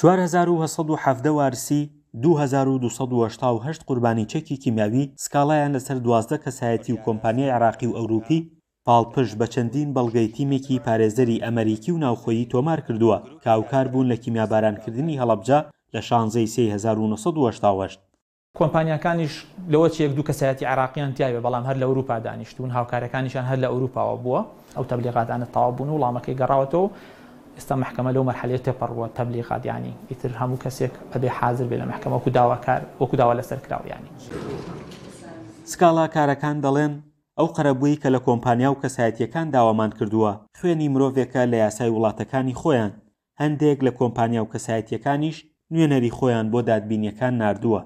چوار هەزار و هەشت سەد و حەڤدە وارسی دوو هەزار و دوو سەد و هەشتا و هەشت قوربانی چەکی کیمیاوی سکاڵایان لەسەر دوازدە کەسایەتی و کۆمپانیای عێراقی و ئەوروپی پاڵپشت بە چەندین بەڵگەی تیمێکی پارێزەری ئەمەریکی و ناوخۆیی تۆمار کردووە کە هاوکار بوون لە کیمیابارانکردنی هەڵەبجە لە شانزەی سێی هەزار و نۆ سەد و هەشتا و هەشت. کۆمپانیاکانیش لەوە چ یەک دوو کەسایەتی عێراقیان تیابێ بەڵام هەر لە ئەوروپا دانیشتوون هاوکارەکانیشان هەر لە ئەوروپاوە بووە. ئەو تەبلیغاتانە تەواو بوون و وڵامەکەی گەڕاوەتەوە و ئێستا مەحکەمە لەو مەرحەلەیە تێپەڕووە تەبلیغات یانی ئیتر هەموو کەسێک ئەبێ حازر بێ لە مەحکەمە وەکو داواکار وەکو داوا لەسەر کراو یانی. سکاڵاکارەکان دەڵێن، ئەو قەرەبووی کە لە کۆمپانیا و کەسایەتییەکان داوامان کردووە خوێنی مرۆڤێکە لە یاسای وڵاتەکانی خۆیان هەندێک لە کۆمپانیا و کەسایەتییەکانیش نوێنەری خۆیان بۆ دادبینییەکان ناردووە.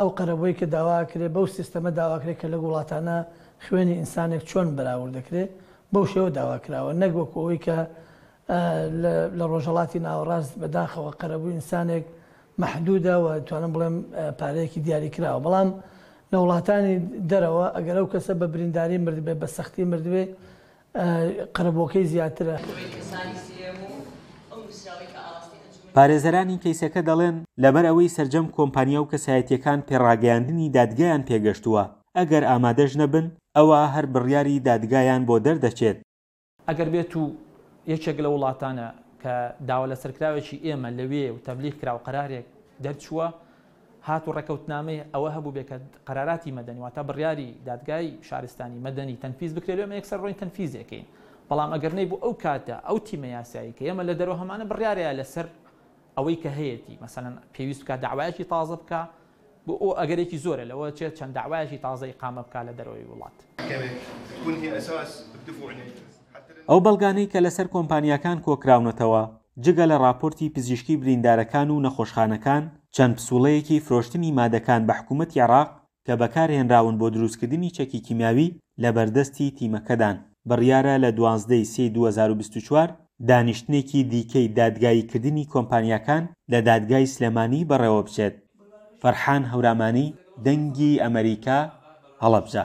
ئەو قەرەبووەی کە داوا ئەکرێ بەو سیستەمە داوا کرێ کە لەو وڵاتانە خوێنی ئینسانێک چۆن بەراورد دەکرێ بەو شێوە داوا کراوە نەک وەکوو ئەوەی کە لە ڕۆژهەڵاتی ناوەڕاست بە داخەوە قەرەبووی ئینسانێک مەحدوودە و توانم بڵێم پارەیەکی دیاری کراوە بەڵام لە وڵاتانی دەرەوە ئەگەر ئەو کەسە بە برینداری مردبێ بە سەختی مردبێ قەرەبۆکەی زیاترە. پارێزەرانی کەیسەکە دەڵێن، لەبەر ئەوەی سەرجەم کۆمپانیا و کەسایەتییەکان پێڕاگەیاندنی دادگایان پێگەشتووە، ئەگەر ئامادەش نەبن، ئەوا هەر بڕیاری دادگایان بۆ دەردەچێت. ئەگەر بێت و یەکێک لەو وڵاتانە کە داوالەسەرکراوێکی ئێمە لەوێیە و تەبلیغ کرا و قەرارێک دەرچووە، هات و ڕێکەوتنامەی ئەوە هەبووبێ کە قەراراتی مەدەنی واتە بڕیاری دادگای شارستانی مەدەنی تەنفیز بکرێ لێ ئێمە یەکسەر ڕۆین تەنفیزی ئەکەین بەڵام ئەگەر نەیبوو ئەو کاتە ئەو تیمە یاسایی کە ئێمە لە دەرەوە هەمانە بڕیارەیە لەسەر ئەوەی کە هەیەتی مەسەلەن پێویست بکە داوایەکی تازە بکە بۆ ئەو ئەگەرێکی زۆرە لەوە چێت چەند داوایەکی تازە ئیقامە بکە لە دەرەوەی وڵات. ئەو بەڵگانەی کە لەسەر کۆمپانیاکان کۆکراونەتەوە، جگە لە ڕاپۆرتی پزیشکی بریندارەکان و نەخۆشخانەکان، چەند پسوڵەیەکی فرۆشتنی مادەکان بە حکوومەتی عێراق کە بەکارهێنراون بۆ دروستکردنی چەکی کیمیاوی لەبەردەستی تیمەکەدان. بڕیارە لە دوازدە ی سێ ی دوو هەزار و بیست و چوار دانیشتنێکی دیکەی دادگاییکردنی کۆمپانیاکان لە دادگای سلێمانی بەڕێوەبچێت. فەرحان هەورامانی، دەنگی ئەمەریکا، هەڵەبجە.